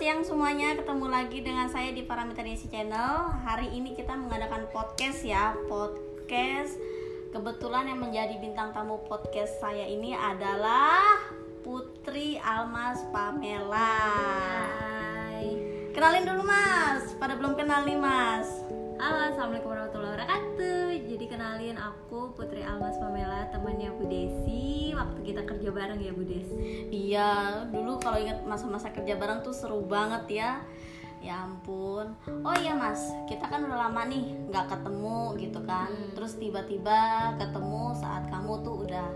siang semuanya, ketemu lagi dengan saya di Parameter Desi Channel. Hari ini kita mengadakan podcast ya, podcast. Kebetulan yang menjadi bintang tamu podcast saya ini adalah Putri Almas Pamela. Hai. Kenalin dulu Mas, pada belum kenal nih Mas. Halo, assalamualaikum kenalin aku Putri Almas Pamela, temannya Bu Desi. Waktu kita kerja bareng ya Bu Des. Iya, dulu kalau ingat masa-masa kerja bareng tuh seru banget ya. Ya ampun. Oh iya Mas, kita kan udah lama nih nggak ketemu gitu kan. Hmm. Terus tiba-tiba ketemu saat kamu tuh udah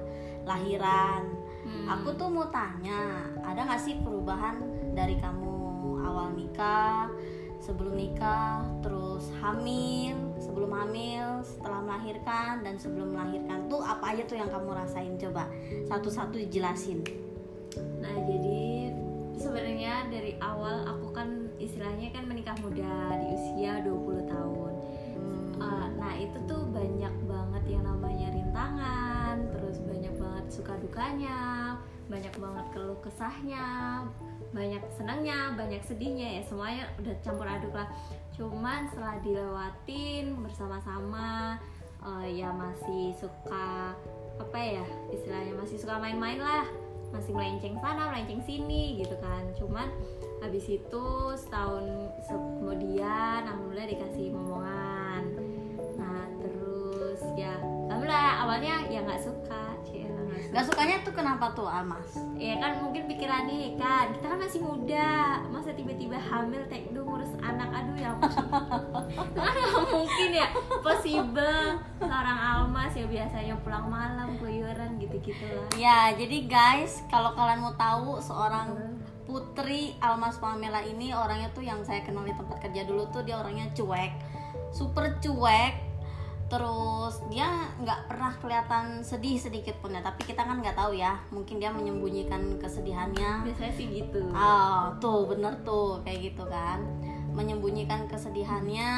lahiran. Hmm. Aku tuh mau tanya, ada nggak sih perubahan dari kamu awal nikah, sebelum nikah, terus hamil, sebelum hamil, setelah melahirkan dan sebelum melahirkan tuh apa aja tuh yang kamu rasain coba satu-satu dijelasin. Nah, jadi sebenarnya dari awal aku kan istilahnya kan menikah muda di usia 20 tahun. Hmm. Uh, nah, itu tuh banyak banget yang namanya rintangan, terus banyak banget suka dukanya, banyak banget keluh kesahnya, banyak senangnya, banyak sedihnya ya semuanya udah campur aduk lah. Cuman setelah dilewatin bersama-sama, uh, ya masih suka apa ya istilahnya masih suka main-main lah, masih melenceng sana, melenceng sini gitu kan. Cuman habis itu setahun se- kemudian alhamdulillah dikasih momongan nah terus ya alhamdulillah awalnya ya nggak suka nggak. Gak sukanya tuh kenapa tuh Almas? ya kan mungkin pikirannya kan. Kita kan masih muda. Masa tiba-tiba hamil tekdo ngurus anak. Aduh ya nggak mungkin ya. Possible. Seorang almas ya biasanya pulang malam keluyuran gitu-gitu lah. Ya jadi guys, kalau kalian mau tahu seorang Putri Almas Pamela ini orangnya tuh yang saya kenal di tempat kerja dulu tuh dia orangnya cuek, super cuek. Terus dia nggak pernah kelihatan sedih sedikit pun ya. Tapi kita kan nggak tahu ya, mungkin dia menyembunyikan kesedihannya. biasanya sih gitu Oh, tuh bener tuh kayak gitu kan. Menyembunyikan kesedihannya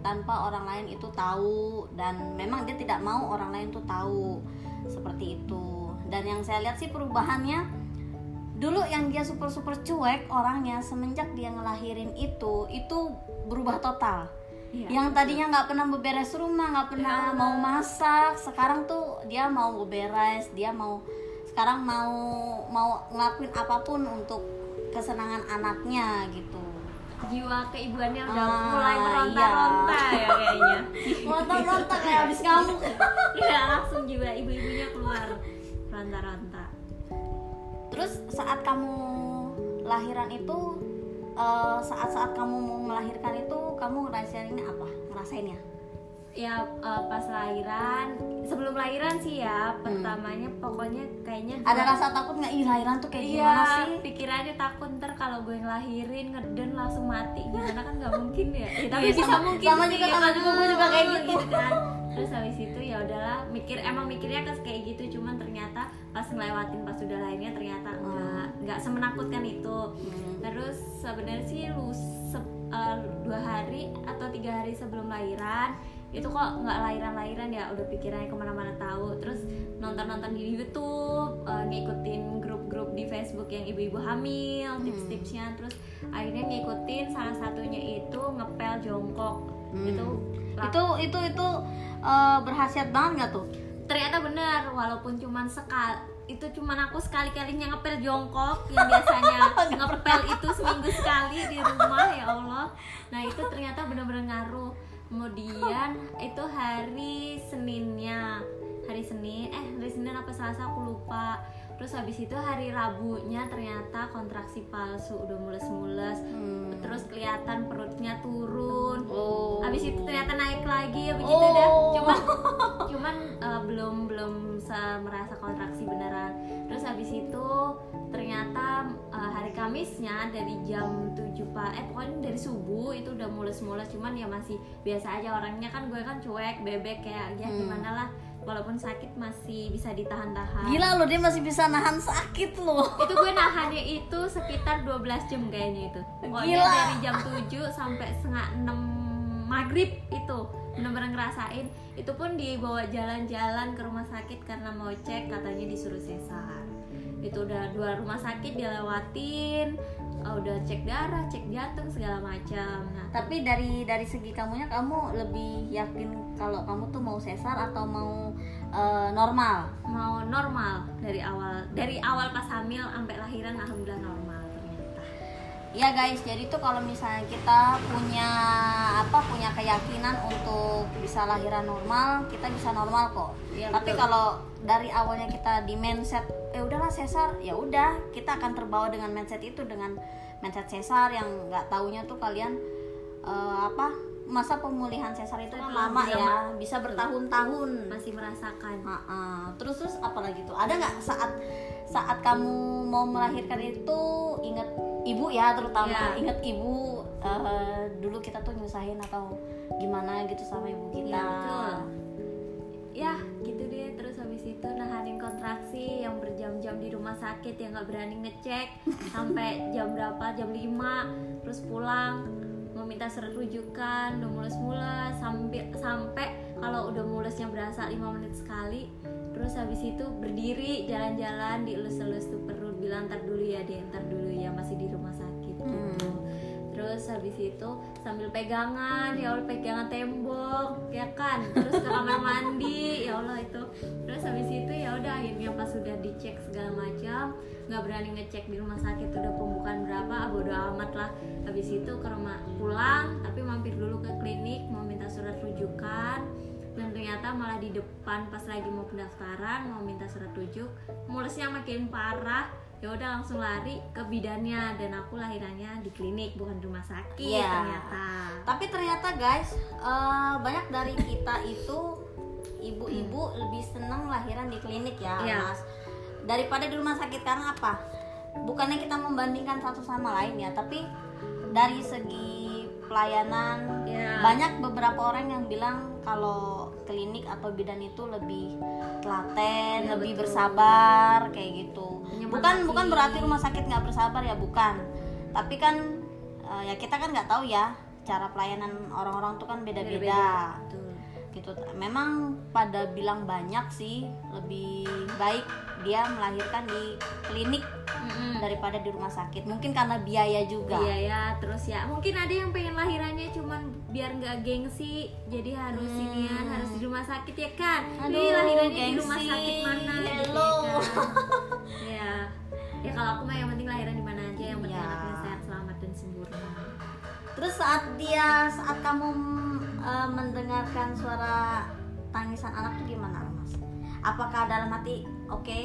tanpa orang lain itu tahu dan memang dia tidak mau orang lain tuh tahu seperti itu. Dan yang saya lihat sih perubahannya dulu yang dia super super cuek orangnya semenjak dia ngelahirin itu itu berubah total. Iya. Yang tadinya nggak pernah beberes rumah, nggak pernah Ya mau masak, sekarang tuh dia mau beberes, dia mau sekarang mau mau ngelakuin apa pun untuk kesenangan anaknya gitu. jiwa keibuannya udah Ah, mulai meronta-ronta ya kayaknya Rontak-rontak kayak habis ngamuk. ya langsung jiwa ibu-ibunya keluar ronta-ronta Terus saat kamu lahiran itu eh, saat-saat kamu mau melahirkan itu kamu ngerasainnya apa? Ngerasainnya? ya eh, pas lahiran sebelum lahiran sih ya pertamanya pokoknya kayaknya Hmm. Ada rasa takut nggak? Ih lahiran tuh kayak iya gimana sih? pikirannya takut ntar kalau gue ngelahirin ngeden langsung mati gimana kan nggak mungkin ya, Ya, tapi Iya, bisa sama- mungkin sama sih, juga, sama kan. juga, gue juga kayak gitu. kan terus habis itu ya udahlah mikir emang mikirnya kan kayak gitu cuman ternyata pas ngelewatin pas sudah lahirnya ternyata nggak nggak semenakutkan itu. Hmm. terus sebenarnya sih lu se- eh, dua hari atau tiga hari sebelum lahiran itu kok nggak lahiran-lahiran ya udah pikirannya ke mana-mana tahu. Terus nonton-nonton di YouTube eh, ngikutin grup-grup di Facebook yang ibu-ibu hamil tips-tipsnya. Terus akhirnya ngikutin salah satunya itu ngepel jongkok. Hmm. itu Itu itu itu eh, berhasiat banget nggak tuh? Ternyata benar walaupun cuman sekali itu cuman aku sekali kalinya ngepel jongkok yang biasanya ngepel itu seminggu sekali di rumah ya Allah. Nah itu ternyata benar-benar ngaruh. Kemudian itu hari Seninnya. Hari Senin eh hari Senin apa Selasa aku lupa terus habis itu hari Rabunya ternyata kontraksi palsu udah mules-mules Hmm. terus kelihatan perutnya turun Oh. habis itu ternyata naik lagi ya begitu Oh. dah cuman cuman eh, belum belum merasa kontraksi beneran terus habis itu ternyata eh, hari Kamisnya dari jam 7 pak eh pokoknya dari subuh itu udah mules-mules cuman ya masih biasa aja orangnya kan gue kan cuek bebek kayak ya Hmm. gimana lah walaupun sakit masih bisa ditahan-tahan Gila loh dia masih bisa nahan sakit loh. itu gue nahannya itu sekitar 12 jam kayaknya itu pokoknya Gila. dari jam 7 sampai setengah 6 maghrib itu bener-bener ngerasain itu pun dibawa jalan-jalan ke rumah sakit karena mau cek katanya disuruh sesar itu udah dua rumah sakit dilewatin ah, udah cek darah cek jantung segala macam nah tapi dari dari segi kamunya kamu lebih yakin kalau kamu tuh mau sesar atau mau eh, normal mau normal dari awal dari awal pas hamil sampai lahiran alhamdulillah normal ternyata Ya guys, jadi tuh kalau misalnya kita punya apa punya keyakinan untuk bisa lahiran normal, kita bisa normal kok. Iya, Tapi betul. kalau dari awalnya kita di mindset, eh udahlah sesar, ya udah kita akan terbawa dengan mindset itu dengan mindset sesar yang nggak taunya tuh kalian eh, apa masa pemulihan sesar itu kan lama lama. ya, bisa bertahun-tahun. masih merasakan Ha-ha. Terus terus apa lagi tuh? Ada nggak saat saat kamu mau melahirkan itu ingat ibu ya terutama Ya. ingat ibu eh, dulu kita tuh nyusahin atau gimana gitu sama ibu kita. Iya, betul. ya gitu deh terus habis itu nahanin berjam-jam di rumah sakit yang nggak berani ngecek sampai jam berapa jam 5 terus pulang mau minta surat rujukan udah mulus-mulus sampai sampai kalau udah mulusnya berasa 5 menit sekali terus habis itu berdiri jalan-jalan dielus-elus tuh perut bilang ntar dulu ya deh ntar dulu ya masih di rumah sakit terus habis itu sambil pegangan ya Allah pegangan tembok ya kan? Terus ke kamar mandi ya Allah itu. Terus habis itu ya udah akhirnya pas sudah dicek segala macam nggak berani ngecek di rumah sakit udah pembukaan berapa ah, bodo amat lah. Habis itu ke rumah pulang tapi mampir dulu ke klinik mau minta surat rujukan. Dan ternyata malah di depan pas lagi mau pendaftaran mau minta surat rujuk mulusnya makin parah ya udah langsung lari ke bidannya dan aku lahirannya di klinik bukan di rumah sakit Iya. ternyata Tapi ternyata guys eh, banyak dari kita itu ibu-ibu lebih senang lahiran di klinik ya, Iya. Mas. Daripada di rumah sakit karena apa? Bukannya kita membandingkan satu sama lain ya, tapi dari segi pelayanan Iya. banyak beberapa orang yang bilang kalau klinik atau bidan itu lebih telaten, Iya, lebih betul. bersabar kayak gitu. Bukan bukan berarti rumah sakit nggak bersabar ya, bukan. Tapi kan eh, ya kita kan nggak tahu ya cara pelayanan orang-orang tuh kan beda-beda gitu. Memang pada bilang banyak sih lebih baik dia melahirkan di klinik Mm-mm. daripada di rumah sakit. Mungkin karena biaya juga. Iya ya, terus ya mungkin ada yang pengen lahirannya cuman biar nggak gengsi, jadi harus Hmm. inian harus di rumah sakit ya kan? Aduh, Ini lahirannya di rumah gengsi. sakit mana gitu Hello. ya kan? Ya, kalau aku mah yang penting lahiran di mana aja, yang penting Ya. anaknya sehat, selamat dan sempurna. Terus saat dia saat kamu eh, mendengarkan suara tangisan anak tuh gimana, Mas? Apakah dalam hati oke,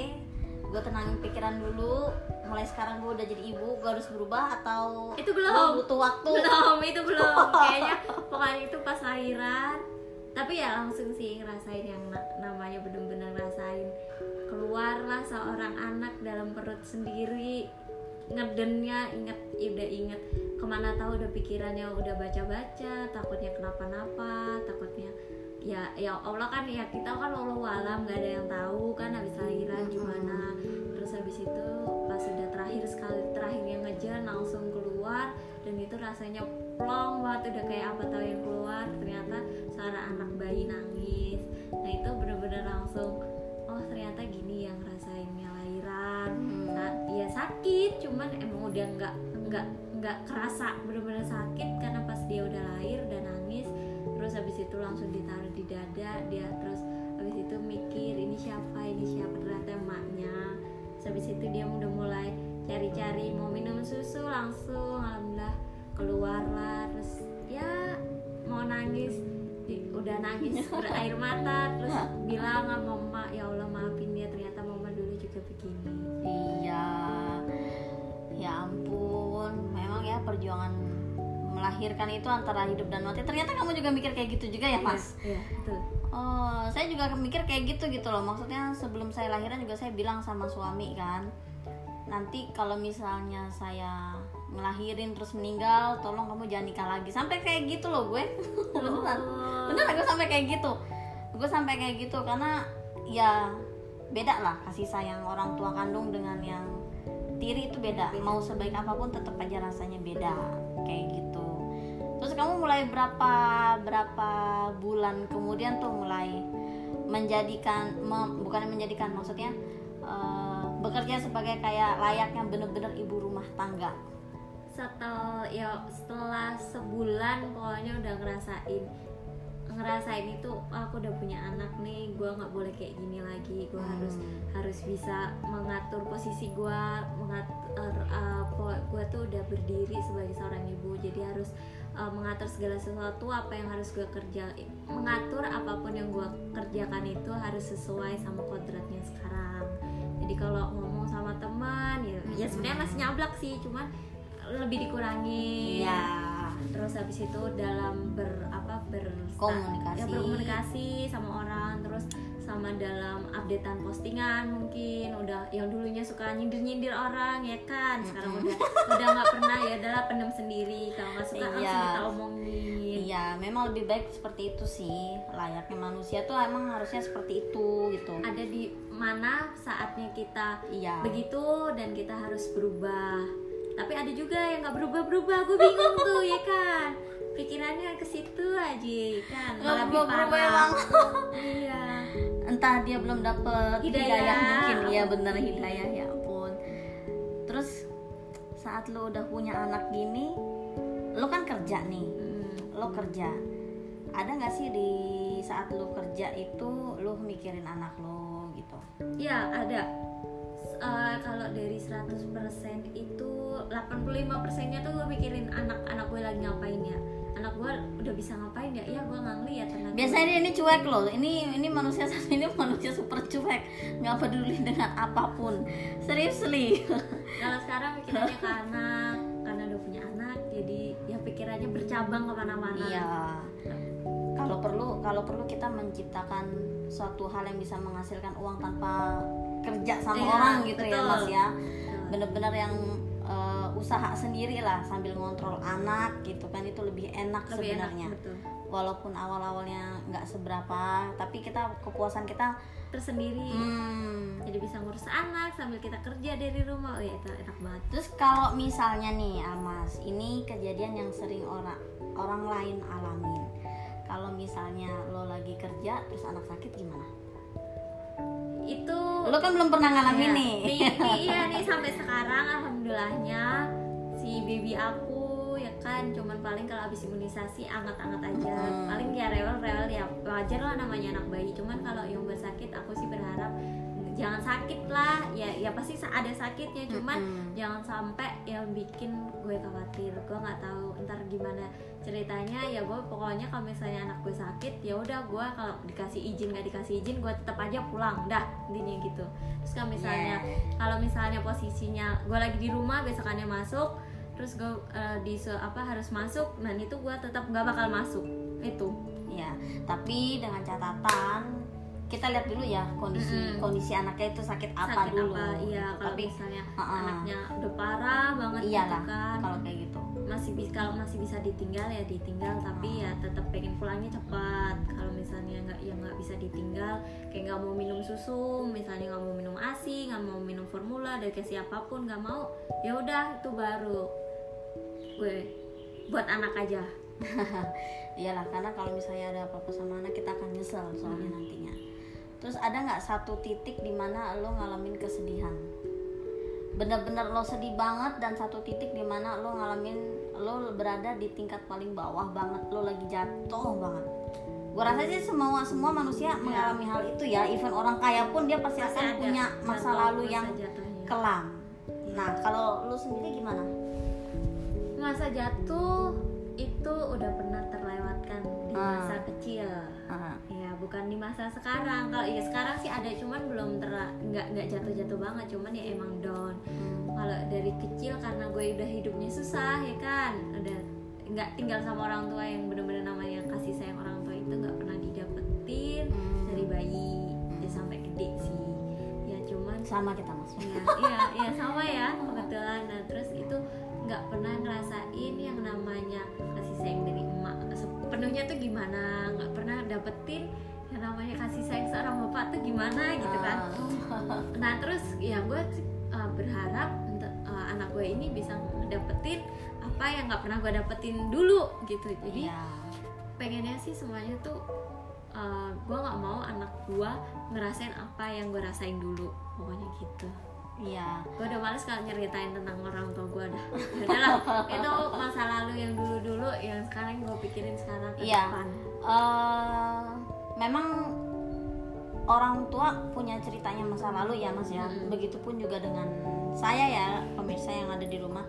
gue tenangin pikiran dulu, mulai sekarang gue udah jadi ibu, gue harus berubah atau Itu belum. butuh waktu? belum itu belum kayaknya pokoknya itu pas lahiran tapi ya langsung sih ngerasain yang na- namanya bener-bener ngerasain keluarlah seorang anak dalam perut sendiri. Ngedennya inget udah inget ke mana tahu udah pikirannya udah baca-baca takutnya kenapa-napa takutnya ya ya Allah kan ya kita kan Allah alam nggak ada yang tahu kan habis lahiran gimana. Terus habis itu pas sudah terakhir sekali terakhir yang ngejar langsung keluar dan itu rasanya plong banget udah kayak apa tahu yang keluar. Ternyata suara anak bayi nangis. Nah itu sakit cuman emang udah nggak nggak nggak kerasa bener-bener sakit karena pas dia udah lahir dan nangis terus habis itu langsung ditaruh di dada dia terus habis itu mikir ini siapa? Ini siapa? Ternyata emaknya. Terus habis itu dia udah mulai cari-cari mau minum susu langsung alhamdulillah keluar lah. Terus ya mau nangis udah nangis berair mata terus bilang sama mama ya Allah maafin melahirkan itu antara hidup dan mati. Ternyata kamu juga mikir kayak gitu juga ya, Mas? iya betul Oh, saya juga mikir kayak gitu gitu loh. Maksudnya sebelum saya lahiran juga saya bilang sama suami kan, nanti kalau misalnya saya ngelahirin terus meninggal, tolong kamu jangan nikah lagi. Sampai kayak gitu loh gue. Beneran. Oh. Beneran gue sampai kayak gitu. Gue sampai kayak gitu karena ya beda lah kasih sayang orang tua kandung dengan yang tiri itu beda. Mau sebaik apa pun tetap aja rasanya beda. Kayak gitu. Terus kamu mulai berapa berapa bulan kemudian tuh mulai menjadikan mem- bukan menjadikan maksudnya eh, bekerja sebagai kayak layaknya bener-bener ibu rumah tangga. setel ya setelah sebulan pokoknya udah ngerasain ngerasain itu "Ah, aku udah punya anak nih gue nggak boleh kayak gini lagi gue harus Hmm. harus bisa mengatur posisi gue mengatur gue tuh udah berdiri sebagai seorang ibu jadi harus uh, mengatur segala sesuatu apa yang harus gue kerja mengatur apa pun yang gue kerjakan itu harus sesuai sama kodratnya sekarang jadi kalau ngomong sama teman ya, ya sebenarnya masih nyablak sih cuman lebih dikurangi Iya. terus habis itu dalam ber apa ber Komunikasi. ya, berkomunikasi sama orang terus sama dalam updatean postingan mungkin udah yang dulunya suka nyindir nyindir orang ya kan sekarang udah udah nggak pernah ya adalah pendem sendiri kalau nggak suka langsung Iya. kita omongin Iya, memang lebih baik seperti itu sih. Layaknya manusia tuh emang harusnya seperti itu gitu. ada di mana saatnya kita Iya. begitu dan kita harus berubah tapi ada juga yang nggak berubah berubah gue bingung tuh ya kan pikirannya ke situ aja kan malah lebih parah. iya Entah dia belum dapet Hidayah. hidayah, mungkin ya bener Iya. hidayah ya ampun. Terus saat lo udah punya anak gini, lo kan kerja nih. Hmm. Lo kerja. Ada nggak sih di saat lo kerja itu lo mikirin anak lo gitu? Ya ada eh, Kalau dari 100% itu 85% nya tuh gue mikirin anak-anak gue lagi ngapain ya Anak gue udah bisa ngapain ya Iya gue nggak ngeliat anak gue. Biasanya dia ini cuek loh. Ini ini manusia satu ini manusia super cuek, nggak peduli dengan apa pun. Seriously. Kalau sekarang pikirannya ke anak Karena udah punya anak Jadi ya pikirannya bercabang ke mana-mana Iya. Kalau perlu kalau perlu kita menciptakan suatu hal yang bisa menghasilkan uang tanpa kerja sama Iya, orang gitu ya betul. Mas ya. Bener-bener yang eh, usaha sendiri lah sambil ngontrol anak gitu kan itu lebih enak Lebih enak, sebenarnya. betul. Walaupun awal-awalnya nggak seberapa, tapi kita kepuasan kita Tersendiri hmm, Jadi bisa ngurus anak sambil kita kerja dari rumah Oh ya itu enak banget Terus kalau misalnya nih Almas, ini kejadian yang sering orang orang lain alamin. Kalau misalnya lo lagi kerja terus anak sakit gimana? Itu Lo kan belum pernah ngalamin Iya. nih. nih, nih, iya nih sampai sekarang alhamdulillahnya si baby aku ya kan cuman paling kalau habis imunisasi anget-anget aja Hmm. paling ya rewel-rewel ya wajar lah namanya anak bayi cuman kalau yang sakit lah. Ya ya pasti ada sakitnya. Cuman Mm-mm. jangan sampai yang bikin gue khawatir. Gue nggak tahu ntar gimana ceritanya. Ya gue pokoknya kalau misalnya anak gue sakit ya udah gue kalau dikasih izin nggak dikasih izin gue tetap aja pulang. Dah intinya gitu. Terus kalau misalnya Yeah. kalau misalnya posisinya gue lagi di rumah besokannya masuk terus gue eh, di apa harus masuk dan itu gue tetap nggak bakal masuk. Itu. Ya, tapi dengan catatan kita lihat dulu ya kondisi Mm-mm. kondisi anaknya itu sakit apa sakit dulu. apa iya kalau tapi misalnya uh-uh. anaknya udah parah banget gitu iyalah kan kalau kayak gitu. masih bisa kalau masih bisa ditinggal ya ditinggal tapi ya tetap pengen pulangnya cepat kalau misalnya nggak ya nggak bisa ditinggal kayak nggak mau minum susu misalnya nggak mau minum asi nggak mau minum formula dari kayak siapa pun nggak mau ya udah itu baru gue buat anak aja Iyalah karena kalau misalnya ada apa-apa sama anak kita akan nyesel soalnya nantinya. Terus ada nggak satu titik di mana lo ngalamin kesedihan? Bener-bener lo sedih banget dan satu titik di mana lo ngalamin lo berada di tingkat paling bawah banget lo lagi jatuh banget. Gue rasa sih semua semua manusia mengalami hal itu ya. Even orang kaya pun dia pasti, akan ada punya masa jatuh, lalu yang jatuhnya. kelam. Nah kalau lo sendiri gimana? masa jatuh itu udah pernah terlewatkan di Ah. masa kecil Ah, ya bukan di masa sekarang kalau ya sekarang sih ada cuman belum ter nggak nggak jatuh-jatuh banget cuman ya emang down hmm. kalau dari kecil karena gue udah hidupnya susah ya kan udah nggak tinggal sama orang tua yang bener-bener namanya kasih sayang orang tua itu nggak pernah didapetin Hmm. dari bayi ya sampai gede sih ya cuman sama kita mas. Iya, iya, iya sama ya kebetulan. Nah terus nggak pernah ngerasain yang namanya kasih sayang dari emak sepenuhnya tuh gimana? Nggak pernah dapetin yang namanya kasih sayang seorang bapak tuh gimana gitu kan? Ah. Nah terus ya gue uh, berharap untuk uh, anak gue ini bisa dapetin apa yang nggak pernah gue dapetin dulu gitu. Jadi Iya. pengennya sih semuanya tuh uh, gue nggak mau anak gue ngerasain apa yang gue rasain dulu pokoknya gitu iya. Gue udah males kalau nyeritain tentang orang tua gue dah. Udahlah. Itu masa lalu yang dulu dulu yang sekarang gue pikirin sekarang ke Iya. depan. Eh memang orang tua punya ceritanya masa lalu ya mas ya. Mm-mm. begitupun juga dengan saya ya pemirsa yang ada di rumah.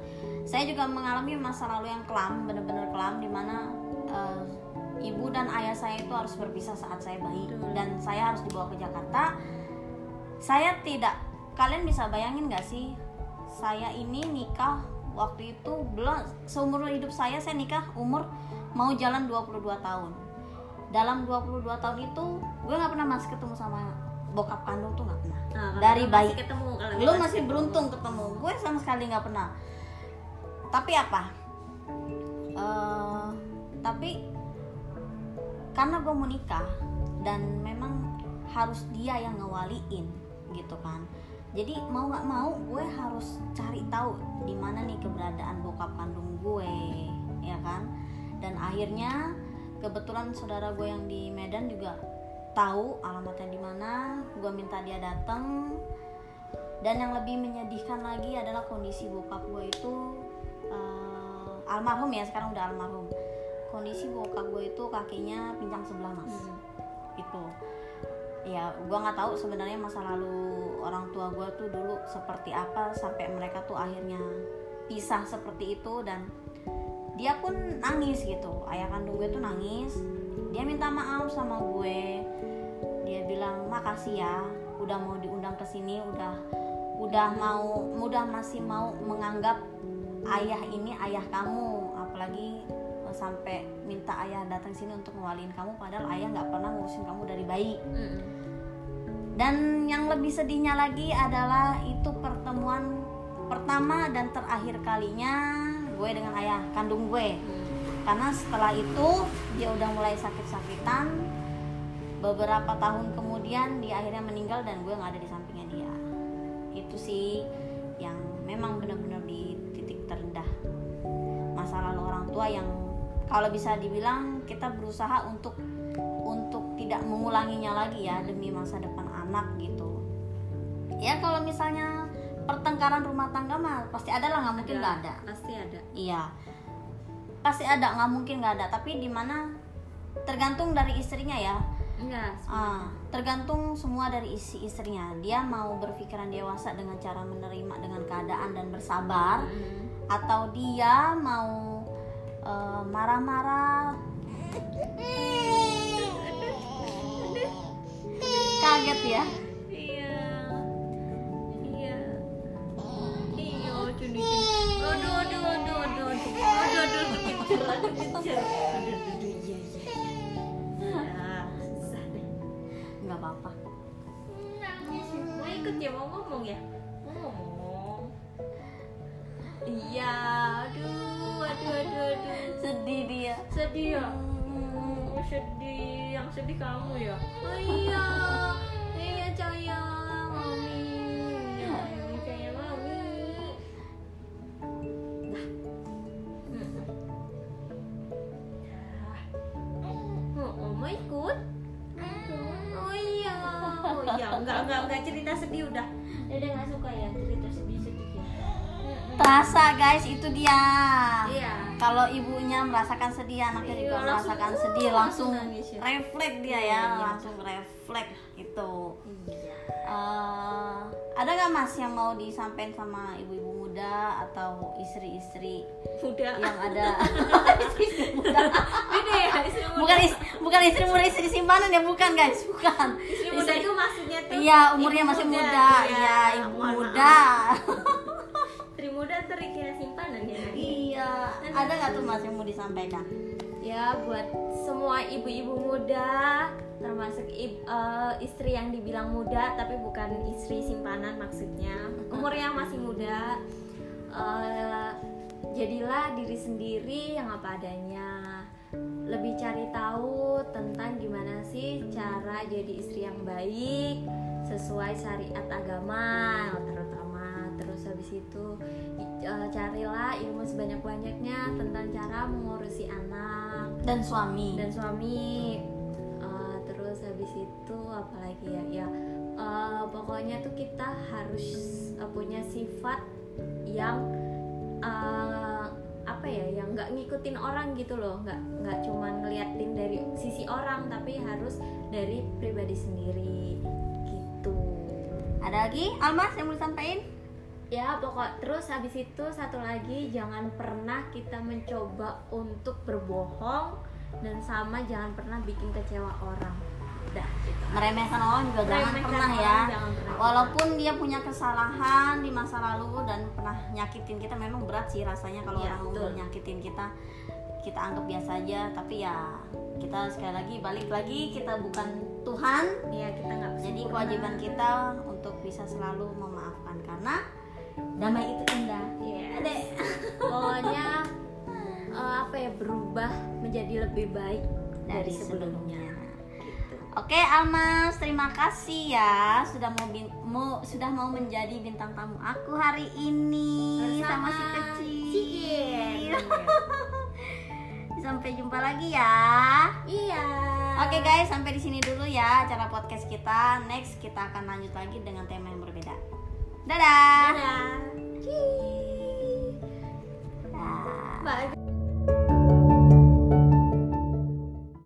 Saya juga mengalami masa lalu yang kelam bener-bener kelam di mana eh, ibu dan ayah saya itu harus berpisah saat saya bayi. Dan saya harus dibawa ke Jakarta. Saya tidak kalian bisa bayangin gak sih? Saya ini nikah waktu itu belum seumur hidup saya saya nikah umur mau jalan 22 tahun. Dalam 22 tahun itu gue nggak pernah masih ketemu sama bokap kandung tuh nggak pernah. Nah, Dari bayi. masih ketemu kalau lu masih beruntung ketemu. Gue sama sekali nggak pernah. Tapi apa? Eh, tapi karena gue mau nikah dan memang harus dia yang ngewaliin gitu kan jadi mau nggak mau gue harus cari tahu di mana nih keberadaan bokap kandung gue ya kan? Dan akhirnya kebetulan saudara gue yang di Medan juga tahu alamatnya di mana gue minta dia datang dan yang lebih menyedihkan lagi adalah kondisi bokap gue itu eh, almarhum ya sekarang udah almarhum. Kondisi bokap gue itu kakinya pincang sebelah mas. Hmm. itu ya gue nggak tahu sebenarnya masa lalu orang tua gue tuh dulu seperti apa sampai mereka tuh akhirnya pisah seperti itu dan dia pun nangis gitu. Ayah kandung gue tuh nangis. Dia minta maaf sama gue. Dia bilang makasih ya udah mau diundang ke sini udah udah mau udah masih mau menganggap ayah ini ayah kamu. Apalagi sampai minta ayah datang sini untuk ngewaliin kamu padahal ayah nggak pernah ngurusin kamu dari bayi. Dan yang lebih sedihnya lagi adalah itu pertemuan pertama dan terakhir kalinya gue dengan ayah kandung gue. Karena setelah itu dia udah mulai sakit-sakitan. Beberapa tahun kemudian dia akhirnya meninggal dan gue nggak ada di sampingnya dia. Itu sih yang memang benar-benar di titik terendah masa lalu orang tua yang kalau bisa dibilang kita berusaha untuk untuk tidak mengulanginya lagi ya demi masa depan anak gitu ya kalau misalnya pertengkaran rumah tangga mah pasti ada lah nggak mungkin nggak ada pasti ada Iya, pasti ada nggak mungkin nggak ada. Tapi di mana tergantung dari istrinya ya. enggak Ah, tergantung semua dari isi istrinya. Dia mau berpikiran dewasa dengan cara menerima dengan keadaan dan bersabar, Mm. atau dia mau eh, marah-marah. kaget ya? Iya. Aduh aduh aduh aduh ya? Mau ya? Mau sedih dia. Sedih ya? Oh, sedih. Yang sedih kamu ya? Oh iya. Iya enggak enggak enggak cerita sedih udah. Dede nggak suka ya cerita sedih sedih ya. Terasa guys, itu dia. iya. Kalau ibunya merasakan sedih anaknya Iya, juga langsung, merasakan uh, sedih langsung langsung ya. refleks dia ya Iya, iya. langsung refleks gitu. Iya. Eh, ada nggak mas yang mau disampaikan sama ibu-ibu muda atau istri-istri udah yang ada? Istri muda. Beda ya istri muda. Bukan is- bukan istri muda istri simpanan ya bukan guys bukan. Istri muda itu maksudnya tuh iya umurnya ibu masih muda. Iya ibu mohon muda. maaf. istri muda terkira simpanan ya iya ada nggak tuh mas yang mau disampaikan? Ya buat semua ibu-ibu muda termasuk ib- eh, istri yang dibilang muda tapi bukan istri simpanan maksudnya. Umur yang masih muda eh, jadilah diri sendiri yang apa adanya lebih cari tahu tentang gimana sih cara jadi istri yang baik sesuai syariat agama terutama. Terus habis itu eh, carilah ilmu sebanyak-banyaknya tentang cara mengurusi anak. Dan suami. Dan suami. Eh, terus habis itu apalagi ya? Ya Eh, pokoknya tuh kita harus punya sifat yang ngikutin orang gitu loh. Nggak nggak cuman ngeliatin dari sisi orang tapi harus dari pribadi sendiri. Gitu. Ada lagi? Almas yang mau disampaikan? ya pokok terus habis itu satu lagi jangan pernah kita mencoba untuk berbohong dan sama jangan pernah bikin kecewa orang udah gitu. Meremehkan orang juga jangan pernah ya. jangan pernah. Walaupun dia punya kesalahan di masa lalu dan pernah nyakitin kita, memang berat sih rasanya kalau Iya, orang betul. nyakitin kita. Kita anggap biasa aja, tapi ya kita sekali lagi balik lagi kita bukan Tuhan. Iya kita nggak Jadi kewajiban kita untuk bisa selalu memaafkan karena damai itu indah. Iya. Adek. pokoknya eh, apa ya berubah menjadi lebih baik Dari dari sebelumnya sebelumnya. Oke Almas, terima kasih ya sudah mau, bin, mau sudah mau menjadi bintang tamu aku hari ini Bersama sama si kecil. Sampai jumpa lagi ya. Iya. Oke guys, sampai di sini dulu ya acara podcast kita. Next kita akan lanjut lagi dengan tema yang berbeda. Dadah. Dadah. Bye.